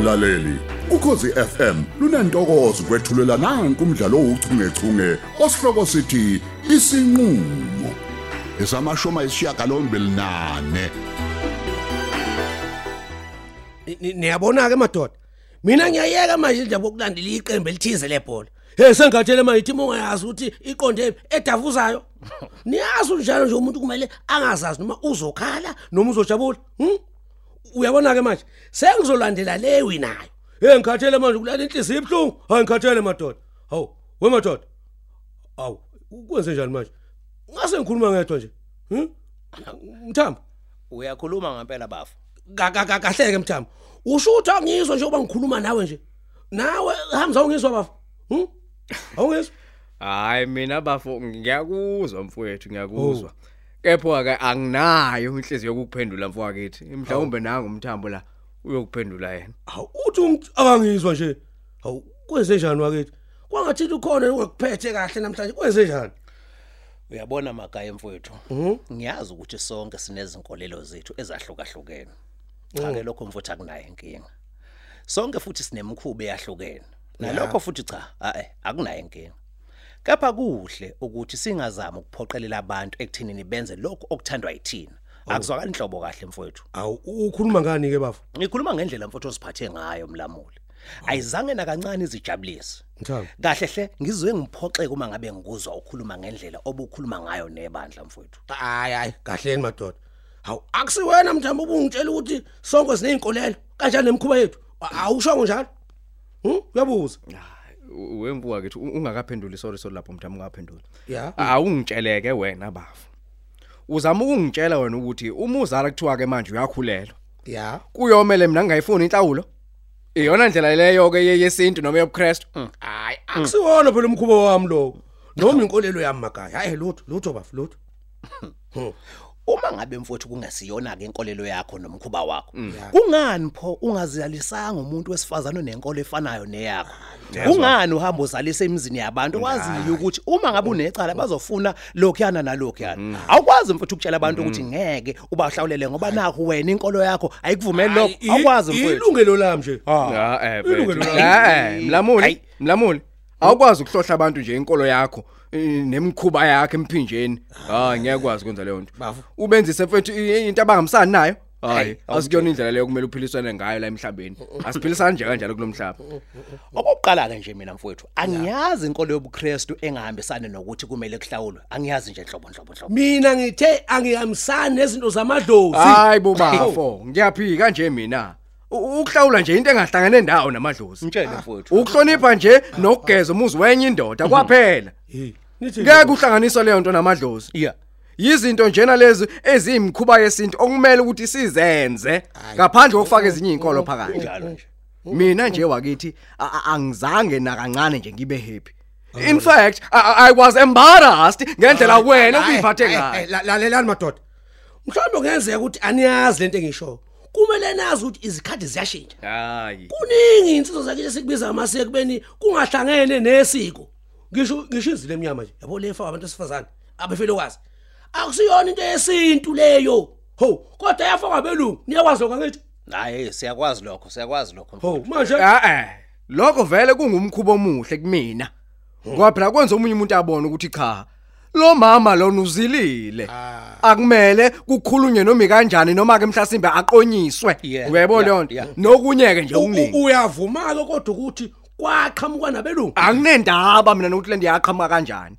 mlaleli. Ukhosi FM lunantokozo kwethulela nanku umdlalo ouchungechunge osihloko sithi isinqulo. Esamashoma isishiyagalombili nane. Ni- ni- niyabona ke madoda? Mina ngiyayeka manje indaba yokulandela iqembu elithize lebhola. Hey sengathele manje ithi ungayazi ukuthi iqonde edavuzayo. Niyazi njalo nje umuntu kumele angazazi noma uzokhala noma uzojabula hm? Uyabona ke manje sengizolandela le winayo. Hey ngikhathele manje ukulala inhliziyo ibhlungu hayi ngikhathele madoda. Hawu we madoda? Awu ukwenze njani manje? Ngase ngikhuluma ngedwa nje. Hm mthambo? Uyakhuluma ngempela bafu. Kahleke mthambo. Usho ukuthi angizwa nje uba ngikhuluma nawe nje. Nawe hamza ungizwa bafu? Hm awungizwa? Hayi mina bafo ngiyakuzwa mfowethu ngiyakuzwa. Kepha ke anginayo inhliziyo yokuphendula mfowethu. Mhlawumbe nangu umthambo la uyokuphendula yena. awu uthi umuntu akangizwa nje. Awu kwenze njani wakithi? Kwangathi ukhona ungakuphethe kahle namhlanje kwenze njani? Uyabona magaya mfowethu ngiyazi ukuthi sonke sinezinkolelo zethu ezahlukahlukene. Cha ke lokho mfowethu akunayo inkinga. Sonke futhi sinemkhuba eyahlukene. Nalokho futhi cha hae akunayo inkinga. Kepha kuhle ukuthi singazami ukuphoqelela abantu ekuthenini benze lokho okuthandwa yithina. Akuzwakala inhlobo kahle mfowethu. Awu ukhuluma ngani ke bafu ngikhuluma ngendlela mfowethu osiphathe ngayo mlamuli. Ayizange nakancane izijabulise. Mthamo. kahle hle ngizwe ngiphoxeke uma ngabe ngikuzwa ukhuluma ngendlela obukhuluma ngayo nebandla mfowethu. Hayi hayi kahleni madoda. Hawu akusiwena mthambo ubungitshela ukuthi sonke sineyinkolelo kanjani nemkhuba yethu? Awushongo njalo hm? Uyabuza? Wemvuka kithi ungakaphenduli sorry sorry lapho mthambo ungaphendula. ya Awungitsheleke wena bafo. Uzama ukungitshela wena ukuthi uma uzala kuthiwa ke manje uyakhulelwa. ya Kuyomele mina ngingayifuni inhlawulo. Iyona ndlela leyo ke yesintu noma yobuKristu. hayi akusiwona phela umkhuba wami lo noma inkolelo yami makaya hayi lutho lutho bafu lutho uma ngabe mfowethu kungasiyona ke inkolelo yakho nomkhuba wakho kungani pho ungazalisanga umuntu wesifazana onenkolo efanayo neyakho? Kungani uhamba uzalisa emizini yabantu waziyo ukuthi uma ngabe unecala bazofuna lokhuyana nalokhuyana? Awukwazi mfowethu ukutshela abantu ukuthi ngeke ubahlawulele ngoba nakho wena inkolo yakho ayikuvumeli lokho. Hayi, i- awukwazi mfowethu. ilungelo lami nje. Ah eh Ilungelo bethu. lami. Eh mlamuli Hayi. mlamuli. Awukwazi ukuhlohla abantu nje inkolo yakho. eh, nemkhuba yakhe emphinjeni. Ah ngeke kwazi ukwenza leyo nto. Bafu. Ubenzise mfethu i- into abangamisani nayo. Hayi, Hayi, asikuyona indlela leyo kumele uphiliswane ngayo la emhlabeni. Asiphilisani nje kanjalo kulomhlaba. okokuqala ke nje mina mfowethu angiyazi inkolo yobuKristu engahambisani nokuthi kumele kuhlawulwe angiyazi nje nhlobo nhlobo nhlobo mina ngithe angihambisani nezinto zamadlozi Hayi bobafo, ngiyaphika nje mina. U- Ukuhlawula nje into engahlangene ndawo namadlozi. mtshele mfowethu Ukuhlonipha nje nokugeza umuzi wenye indoda kwaphela. Hey, nithi Ngeke uhlanganiswa leyo nto namadlozi. yeah Yizinto njena lezi eziyimkhuba yesintu okumele ukuthi sizenze ngaphandle kokufaka ezinye izinkolo phakathi. njalo nje Mina nje wakithi a- a- angizange nakancane nje ngibe happy. In fact, I, I was embarrassed ngendlela wena okuyiphathe ngayo. lalelani madoda mhlawumbe kungenzeka ukuthi aniyazi lento engisho kumele nazi ukuthi izikhathi ziyashintsha Hayi. kuningi insizwa zakhe sikubiza amasiko kubeni kungahlangene nesiko ngisho ngisho izile emnyama nje yabo lefa abantu besifazane abefelokazi akusiyona into yesintu leyo ho kodwa yafakwa abelungu niyakwazi lokho ngithi hayi siyakwazi lokho siyakwazi lokho ho manje Eh eh. Lokho vele kungumkhubo omuhle kumina. Ngoba phela kwenza omunye umuntu abone ukuthi cha. Lo mama lona uzilile. Akumele kukhulunywe noma kanjani noma ke mhlasimbe aqonyiswe. Uyayibona yeah, leyo nto? yeah. Nokunyeke nje u- okuningi. u- uyavuma ke kodwa ukuthi kwaqhamuka nabelungu Anginendaba mina nokuthi le ndiyaqhamuka kanjani.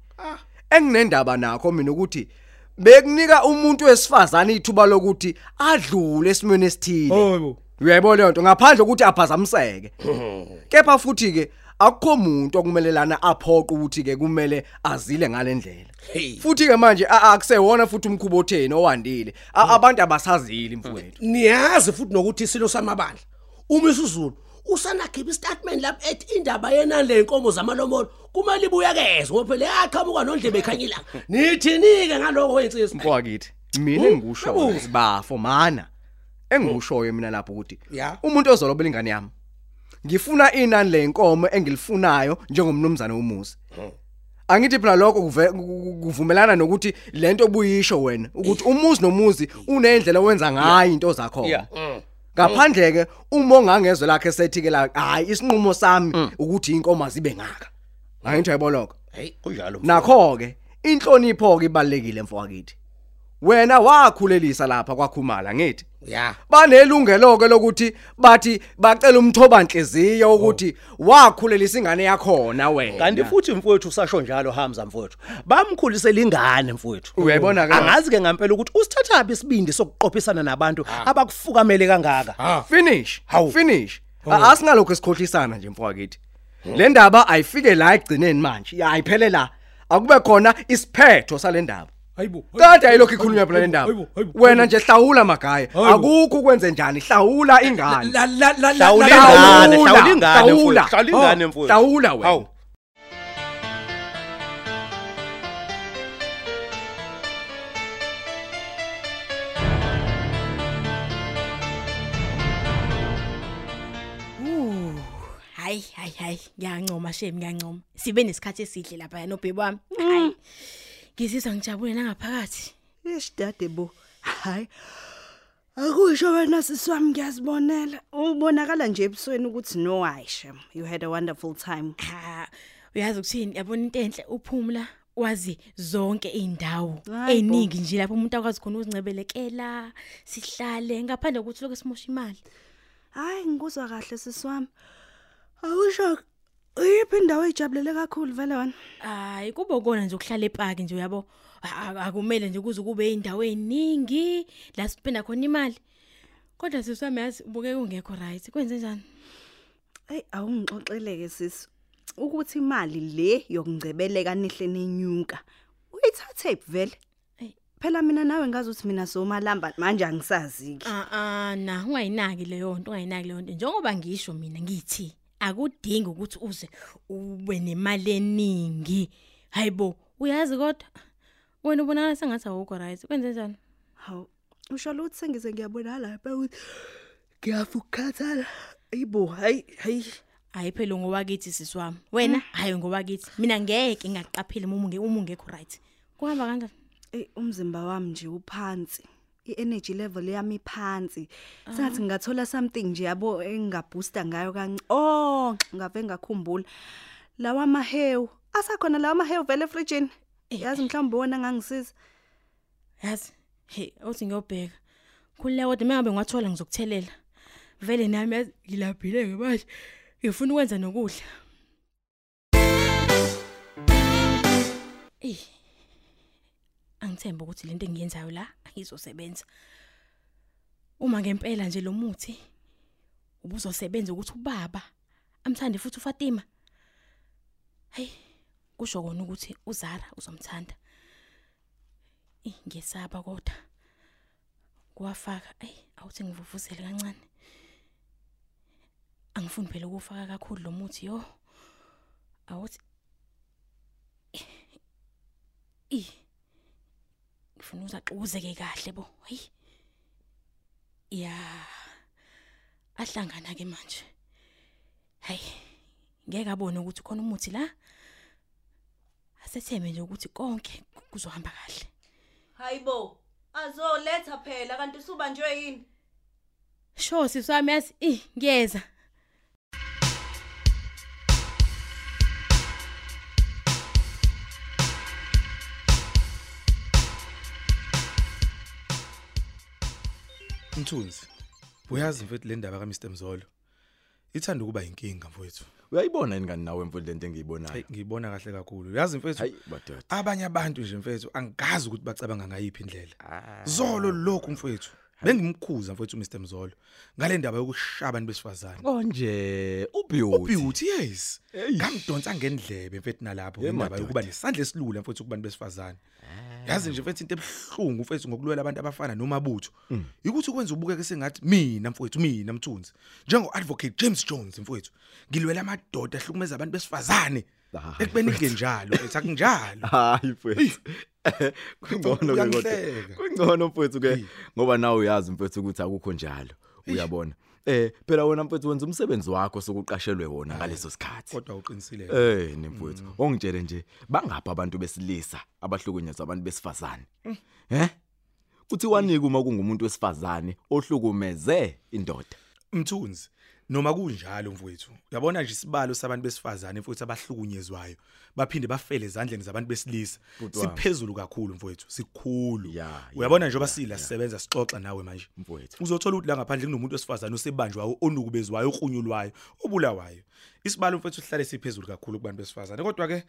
Enginendaba nakho mina ukuthi bekunika umuntu wesifazane ithuba lokuthi adlule esimweni esithile. Uyayibona leyo nto ngaphandle kokuthi aphazamiseke. Kepha futhi ke akukho umuntu okumelelana aphoqa ukuthi ke kumele azile ngalendlela. Hey. Futhi ke manje a- akusewona futhi umkhubo otheni owandile. A- Abantu abasazili mfowethu. niyazi futhi nokuthi isilo samabandla uma isizulu usanakhipha istatement lapho ethi indaba yena le nkomo zamalomolo kumele ibuyekezwe ngoba phela yaqhamuka nondlebe ekhanyilanga nithini-ke ngaloko wensizwa Mfowethu mina engikusho Yabuza. sibafo mana. Engikushoyo mina lapho ukuthi Ya. umuntu ozolobela ingane yami. Ngifuna inani lenkomo engilifunayo njengomnumzana womuzi. Angithi phela lokho kuvumelana nokuthi lento obuyisho wena ukuthi umuzi nomuzi unendlela owenza ngayo into zakho. Yeah. ngaphandle ke uma ongangezwe lakhe sethi ke la hayi isinqumo sami ukuthi inkomo zibe ngaka ngayinto ayiboloko hey kunjalo nakho ke inhlonipho ke ibalekile mfowethu wena wakhulelisa lapha kwakhumala ngithi? Ya. Banelungelo ke lokuthi bathi bacela umthoba inhliziyo ukuthi wakhulelisa ingane yakhona wena. Kanti futhi mfowethu usasho njalo Hamza mfowethu. Bamkhulisela ingane mfowethu. Uyayibona ke? angazi ke ngempela ukuthi usithathapi isibindi sokuqophisana nabantu abakufukamele kangaka? Ha finish Hawu. finish. Asingalokho esikhohlisana nje mfowethu le ndaba ayifike la egcineni manje Ya, ayiphele la. Akube khona isiphetho sale ndaba. Hayibo Kade ayilokho ikhulunywa phela le ndaba wena nje hlawula magaya Hayibo. akukho ukwenze njani? Hlawula ingane. La la la Hlawula la- ingane, Hlawula, hlawula. ingane hlawula. mfowethu, hlawula. Ingane Oh, mfowethu. hlawula wena. Hawu. Uh, hayi hayi hayi. Ngiyancoma shem ngiyancoma. Sibe nesikhathi esihle lapha nobhebi wami hayi ngizizwa ngijabule nangaphakathi Eish dade bo. Hayi. Akusho wena siswami ngiyazibonela. Ubonakala nje ebusweni ukuthi no Aisha. You had a wonderful time. ha uyazi ukuthini yabona into enhle uphumula wazi zonke indawo eningi nje lapho umuntu akwazi khona ukuzincebelekela sihlale ngaphandle kokuthi lokho simosha imali Hayi ngikuzwa kahle siswami. Akusho uyiphi indawo ejabulele kakhulu vele wena? hayi kube kona nje ukuhlala epark nje uyabo A- a- akumele nje kuze kube indawo eziningi la sipenda khona imali kodwa siswami yazi ubuke ungekho right kwenze njani Ey awungixoxeleke sisi. Ukuthi imali le yokungcebeleka nihle nenyuka. Uyithathe vele. Ey. Phela mina nawe ngazi ukuthi mina somalamba manje angisazi ki. Ah ah na ungayinaki leyo nto ungayinaki leyo nto njengoba ngisho mina ngithi akudingi ukuthi uze ube nemali eningi hayibo uyazi kodwa wena ubonakala sengathi awukho right kwenze njani Hawu. Usho ukuthi sengize ngiyabona lapha ukuthi ngiyafukhathala. Ayibo hayi hayi. hayi phela ngowakithi siswami wena hayi ngowakithi mina ngeke ngaqaphile uma unge uma ungekho right kuhamba kanjani Ey umzimba wami nje uphansi. I-energy level yami iphansi. Sengathi ngathola something nje yabo engingabooster ngayo kance. Oh, ngave ngakhumbula. Lawa mahewu. Asakhona lawa mahewu vele efrijini. Yazi mhlawumbe wona ngangisiza. yazi hey uthi ngiyobheka khulile kodwa mengabe ngiwathola ngizokuthelela vele nami yazi ngilabhile ke manje ngifuna ukwenza nokudla Eh angithemba ukuthi lento engiyenzayo la izosebenza uma ngempela nje lo muthi ubuzosebenza ukuthi ubaba amthande futhi uFatima hey kusho kona ukuthi uZara uzomthanda ngiyesaba kodwa. Kuwafaka, ey awuthi ngivuvuzele kancane. Angifuni phela ukufaka kakhulu lo muthi yo. Awuthi Eh. Ngifuna uzaxuzeke kahle bo. Hey. Ya. Ahlangana ke manje. Hey. Ngeke abone ukuthi khona umuthi la. Asetheme nje ukuthi konke kuzohamba kahle. Hayibo. Azoletha phela kanti subanjwe yini? Sho siswami yazi eh ngiyeza. Mthunzi. Uyazi mfethu le ndaba kaMr Mzolo. Ithanda ukuba inkinga mfethu. Uyayibona yini kani nawe mfowethu lento engiyibonayo? Hayi ngiyibona kahle kakhulu. Uyazi mfethu Hayi badoda. abanye abantu nje mfethu angazi ukuthi bacabanga ngayiphi indlela. Zolo lokhu mfethu. Bengimkhuza mfethu Mr Mzolo. Ngale ndaba yokushaba abantu besifazane. Konje ubeauty. Ubeauty yes. Eish. Ngamdonsa ngendlebe mfethu nalapho Eh, indaba madoda. yokuba nesandla esilula mfethu kubantu besifazane. Yazi nje mfethu into ebhlungu mfethu ngokulwela abantu abafana nomabutho. Ukuthi ukwenza ubukeke sengathi mina mfethu mina mthunzi. Njengo advocate James Jones mfethu. Ngilwela amadoda ahlukumeza abantu besifazane. Ah, Ekubeni kunjalo mfethu akunjalo. Hayi mfowethu. Kungcono ke kodwa. Kungcono mfowethu ke ngoba nawe uyazi mfowethu ukuthi akukho njalo. Uyabona. Eh phela wena mfowethu wenza umsebenzi wakho sokuqashelwe wona ngaleso sikhathi. Kodwa uqinisile. Eh nemfowethu. Ongitshele nje bangapha abantu besilisa abahlukunyezwa abantu besifazane. Eh? uthi wanika uma kungumuntu wesifazane ohlukumeze indoda Mthunzi noma kunjalo mfowethu. Uyabona nje isibalo sabantu besifazane futhi abahlukunyezwayo. Baphinde bafele ezandleni zabantu besilisa. Siphezulu kakhulu mfowethu sikhulu. Ya, ya, uyabona njengoba sila sisebenza sixoxa nawe manje. Mfowethu. Uzothola ukuthi la ngaphandle kunomuntu wesifazane osebanjwayo onukubezwayo okrunyulwayo obulawayo. Isibalo mfowethu sihlale siphezulu kakhulu kubantu besifazane. Kodwa ke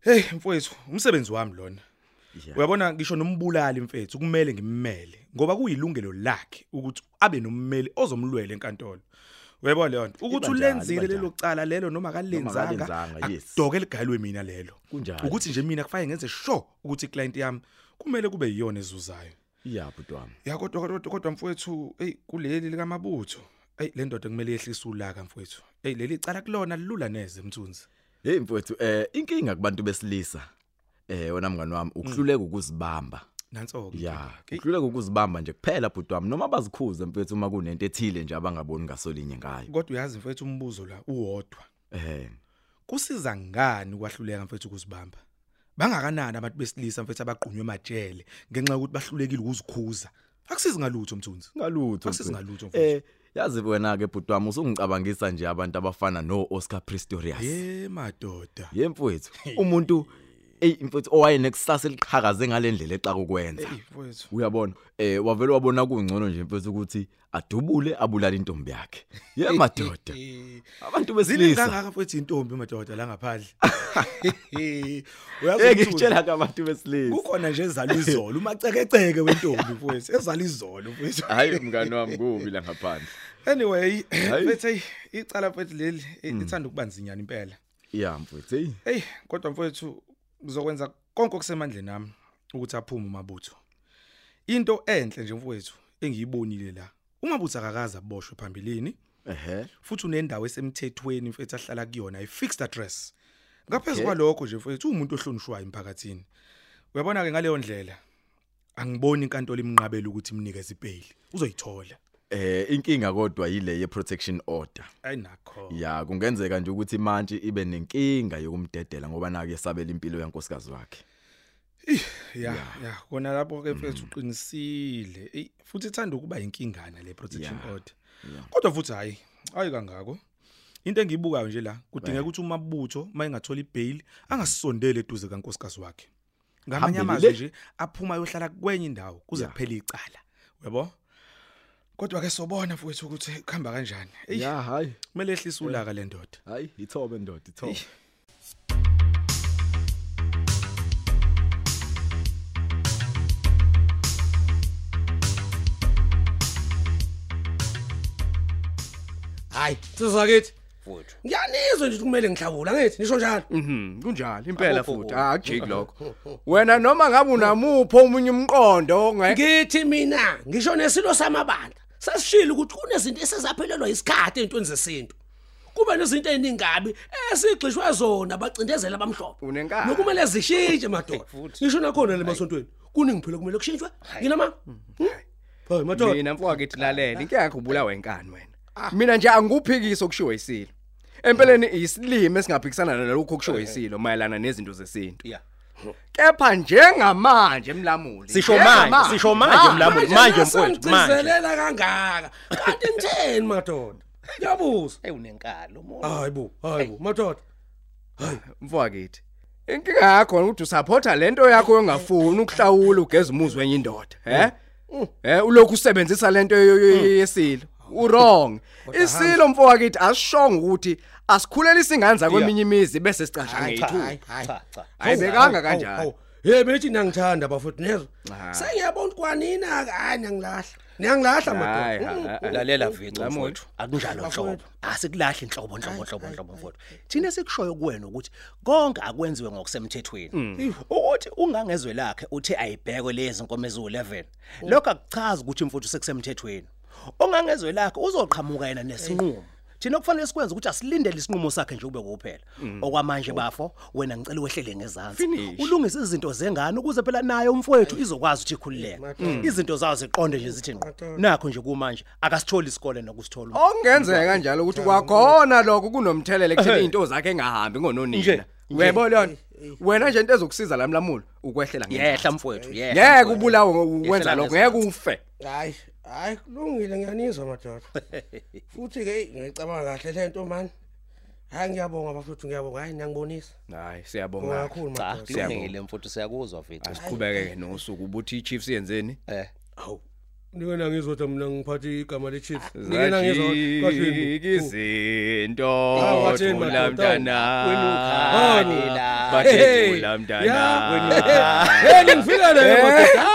hey mfowethu umsebenzi wami lona. Ya. uyabona ngisho nombulali mfethu kumele ngimmele. Ngoba kuyilungelo lakhe ukuthi abe nommeli ozomlwela enkantolo. Uyabona leyo nto ukuthi ulenzile lelo cala lelo noma kalenzanga akalenzanga, akudoke ligalwe mina lelo. Ukuthi nje mina kufanele ngenze sure ukuthi iclient yami kumele kube yiyona ezuzayo. Ya bhuti wami ya kodwa kodwa mfowethu hey kuleli likamabutho hey le ndoda kumele yehlise ulaka mfowethu. Hey leli cala kulona lilula neze mthunzi. Hey mfowethu eh inkinga kubantu besilisa eh wena mngani wami ukuhluleka ukuzibamba. Nanso ke ya ukuhluleka ukuzibamba nje kuphela bhuti wami noma bazikhuze mfowethu uma kunento ethile nje abangaboni ngasolinye ngayo. Kodwa uyazi mfowethu umbuzo la uwodwa. Eh kusiza ngani ukwahluleka mfethu ukuzibamba? Bangakanani abantu besilisa mfethu abaqhunywe emajele ngenxa yokuthi bahlulekile ukuzikhuza? Akusizi ngalutho mthunzi. Ngalutho Akusizi ngalutho, mfowethu. eh yazi wena ke bhuti wami usungicabangisa nje abantu abafana no Oscar Pistorius. Ye madoda. Yemfowethu umuntu ey mfowethu owayenekusasa eliqhakaze ngalendlela exa ukwenza. Uyabona? Eh wavele wabona kungcono nje mfowethu ukuthi adubule abulala intombi yakhe. Ye madoda. Abantu zile besilisa kangaka mfethu intombi madoda la ngaphandle? Uyazi ngitshela ke abantu besilisa. kukhona nje ezala izolo umacekeceke wentombi mfethu ezala izolo mfethu hayi mngani wami kubi la ngaphandle. Anyway hey icala mfethu leli eh, ithanda ukubanzinyana impela. Ya mfowethu hey. Hey, kodwa mfowethu ngizokwenza konke okusemandleni nami ukuthi aphume umabutho. Into enhle nje mfowethu engiyibonile la. Umabutho akakaza aboshwe phambilini ehe futhi unendawo esemthethweni mfethu ahlala kuyona i fixed address. Ngaphezulu kwalokho nje mfethu umuntu ohlonishwayo emphakathini. Uyabona ke ngaleyo ndlela angiboni inkantolo imnqabela ukuthi imnikeze ibail. Uzoyithola. Eh inkinga kodwa yile ye protection order Ayinakho. ya kungenzeka nje ukuthi manje ibe nenkinga yokumdedela ngoba nake yesabela impilo yankosikazi wakhe Ya, ya, kona lapho ke mfethu uqinisile. Ey, futhi ithanda ukuba inkingana le protection order. Kodwa futhi hayi, hayi kangako. Into engiyibukayo nje la, kudingeka ukuthi umabutho mayingathola ibail angasondele eduze kankosikazi wakhe. Ngamanye amazwi nje aphuma ayohlala kwenye indawo kuze kuphele icala. Uyabo? Kodwa ke sobona mfethu ukuthi kuhamba kanjani. Ya hayi. kumele ehlise ulaka le ndoda. hayi ithobe ndoda ithobe. Hayi sizakithi? Mfowethu ngiyanizwa nje ukuthi kumele ngihlawula ngithi nisho njalo. Mhm kunjalo impela futhi. kubi. akujiki lokho wena noma ngabe unamupho omunye umqondo nge ngithi mina ngisho nesilo samabandla sasishilo ukuthi kunezinto esezaphelelwa isikhathi ezintweni zesintu. Kube nezinto eziningabi esigxishwe zona bacindezela abamhlophe Unenkani. nokumele zishintshe madoda. Ngisho nakhona le masontweni. Kuningi phela kumele kushintshwe? Yinama hayi. Madoda. Mina mfowethu lalela inke yakho ubulawa wenkani wena? Mina nje angikuphikisa okushiwo isilo empeleni isilimo esingaphikisana nalokho okushiwo isilo mayelana nezinto zesintu. Ya. Kepha njengamanje emlamuli Sisho manje, sisho manje Mlamuli, manje mfowethu, manje. mangigcizelela kangaka. Kanti ngitheni madoda? Ngiyabuza. Hey unenkalo umuntu. Hayi bo hayi bo madoda. Mfowethu. Inkinga yakho ukuthi usupport lento yakho yongafuni ukuhlawula ugeza umuzi wenye indoda he? Eh ulokhu usebenzisa lento yesilo. Urong isilo mfowethu asishonga ukuthi asikhulelisa ingane kweminye imizi bese sicasha cha ngeyithu cha cha Hayi, bekanga kanjalo. hey bethi niyangithanda bafowethu nezwa Cha. sengiyabona ukuthi kwanina hayi niyangilahla. Niyangilahla Hayi, madoda ha- ha- lalela vici Lamuli. mfowethu. Akunjalo nhlobo. Asikulahle inhlobo nhlobo nhlobo nhlobo mfowethu. thina sikushoyo kuwena ukuthi konke akwenziwe ngokusemthethweni. Ukuthi ungangezwe lakhe uthi ayibhekwe lezi inkomo ezu11 lokho akuchazi ukuthi mfowethu sekusemthethweni. Ongangezwe lakhe uzoqhamuka yena nesinqumo. Thina kufanele sikwenze ukuthi asilindele isinqumo sakhe nje ube kuphela. Okwamanje bafo wena ngicela wehlele ngezansi. Finish. ulungise izinto zengane ukuze phela nayo umfowethu izokwazi ukuthi ikhululeke. Izinto zazo ziqonde nje zithi ngqo nakho nje kumanje akasitholi isikole nokusithola. Okungenzeka kanjalo ukuthi kwakhona lokho kunomthelele ekutheni izinto zakhe engahambi ngononina. Nje Uyayibona leyo wena nje into ezokusiza la mlamulo ukwehlela yehla mfowethu yehla ngeke mfowethu. ubulawe ngokwenza Yehlela lokho ngeke ngezansi. ufe. Hayi. Hayi kulungile ngiyanizwa madoda. Futhi ke ngicabanga kahle lento man. Hayi ngiyabonga bafuthu ngiyabonga. Hayi niyangibonisa. Hayi siyabonga. Ngibonga kakhulu cha madoda. kulungile mfowethu siyakuzwa mfethu asiqhubeke nosuku. Ubuthi iChiefs yenzeni? Eh. Awu nikena ngizothi mina ngiphatha igama lechiefs. Nikena ngizwa kahle izinto Ah, wathini thula madoda? mntana. Wena ukhalila. bathe thula mntana. hey ngifika la madoda.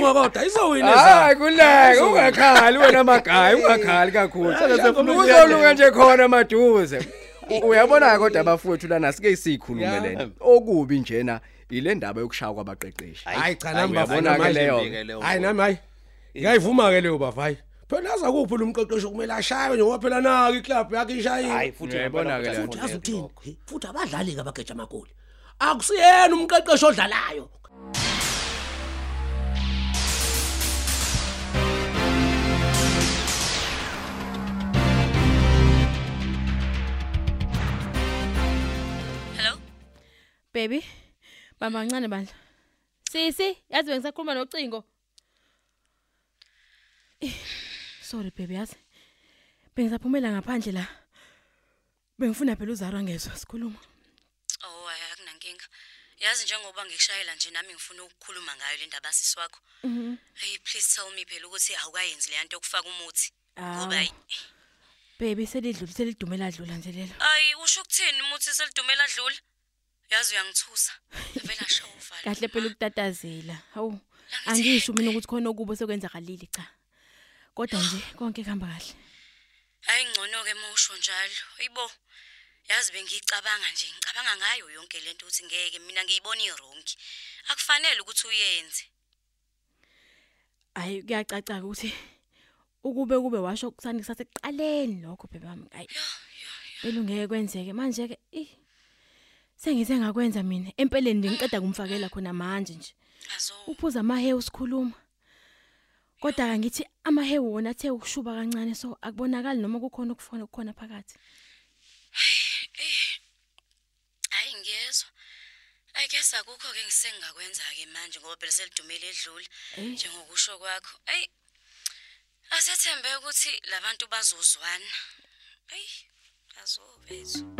Akulunga kodwa izowina hayi kuleke ungakhali wena magayi ungakhali kakhulu. Uzoluka nje khona maduze. U- uyabona kodwa abafowethu lana sike sikhulume lento okubi njena ile ndaba yokushaya kwabaqeqeshi. Hayi cha nami uyabona bafana ke manje. leyo hayi nami hayi. Ngiyayivuma ke leyo bafayi phela aza kuphi lo mqeqeshi kumele ashaye njengoba phela naka iclub yakhe ishayile. Hayi futhi Uyayibona ngiyabona ke ukuthi leyo futhi afuneke azuthini lokho. He, futhi abadlali ke abageja amagoli akusiyena umqeqeshi odlalayo. Baby, bamba kancane bandla. Sisi, yazi bengisakhuluma nocingo. Sorry baby yazi. Bengisaphumela ngaphandle la. Bengifuna phela uzarwa ngezwe sikhuluma. Oh akunankinga. Yazi njengoba ngikushayela nje nami ngifuna ukukhuluma ngayo le ndaba siswakho. Mhm. Hey please tell me phela ukuthi awukayenzi le nto yokufaka umuthi. Ngoba Baby selidlule selidumela dlula nje lelo. ayi usho ukuthini umuthi selidumela dlula? Yazi uyangithusa. Vela show uvala. Kahle phela ukutatazela. Hawu. Angisho mina ukuthi khona okubo sekwenzakalile cha. Kodwa nje konke kuhamba kahle. Hayi ngcono ke musho njalo. Ayibo. Yazi bengicabanga nje ngicabanga ngayo yonke lento ukuthi ngeke mina ngiyibona irongi. Akufanele ukuthi uyenze. Hayi kuyacaca ukuthi ukube kube washo kusani kusasekuqaleni lokho bebe wami. Hayi. Belungeke kwenzeke manje ke eh Sengize ngakwenza mina empeleni nje ngiqeda kumfakela khona manje nje. Azo. Uphuza amahewu sikhuluma. Kodwa ke ngithi amahewu wona athe ukushuba kancane so akubonakali noma kukhona ukufona kukhona phakathi. Hayi ngiyezwa. I guess akukho ke ngisengakwenza ke manje ngoba phela selidumele edlula Eh. njengokusho kwakho. Ey. Asethembe ukuthi labantu bazozwana. Ey. Azobethu.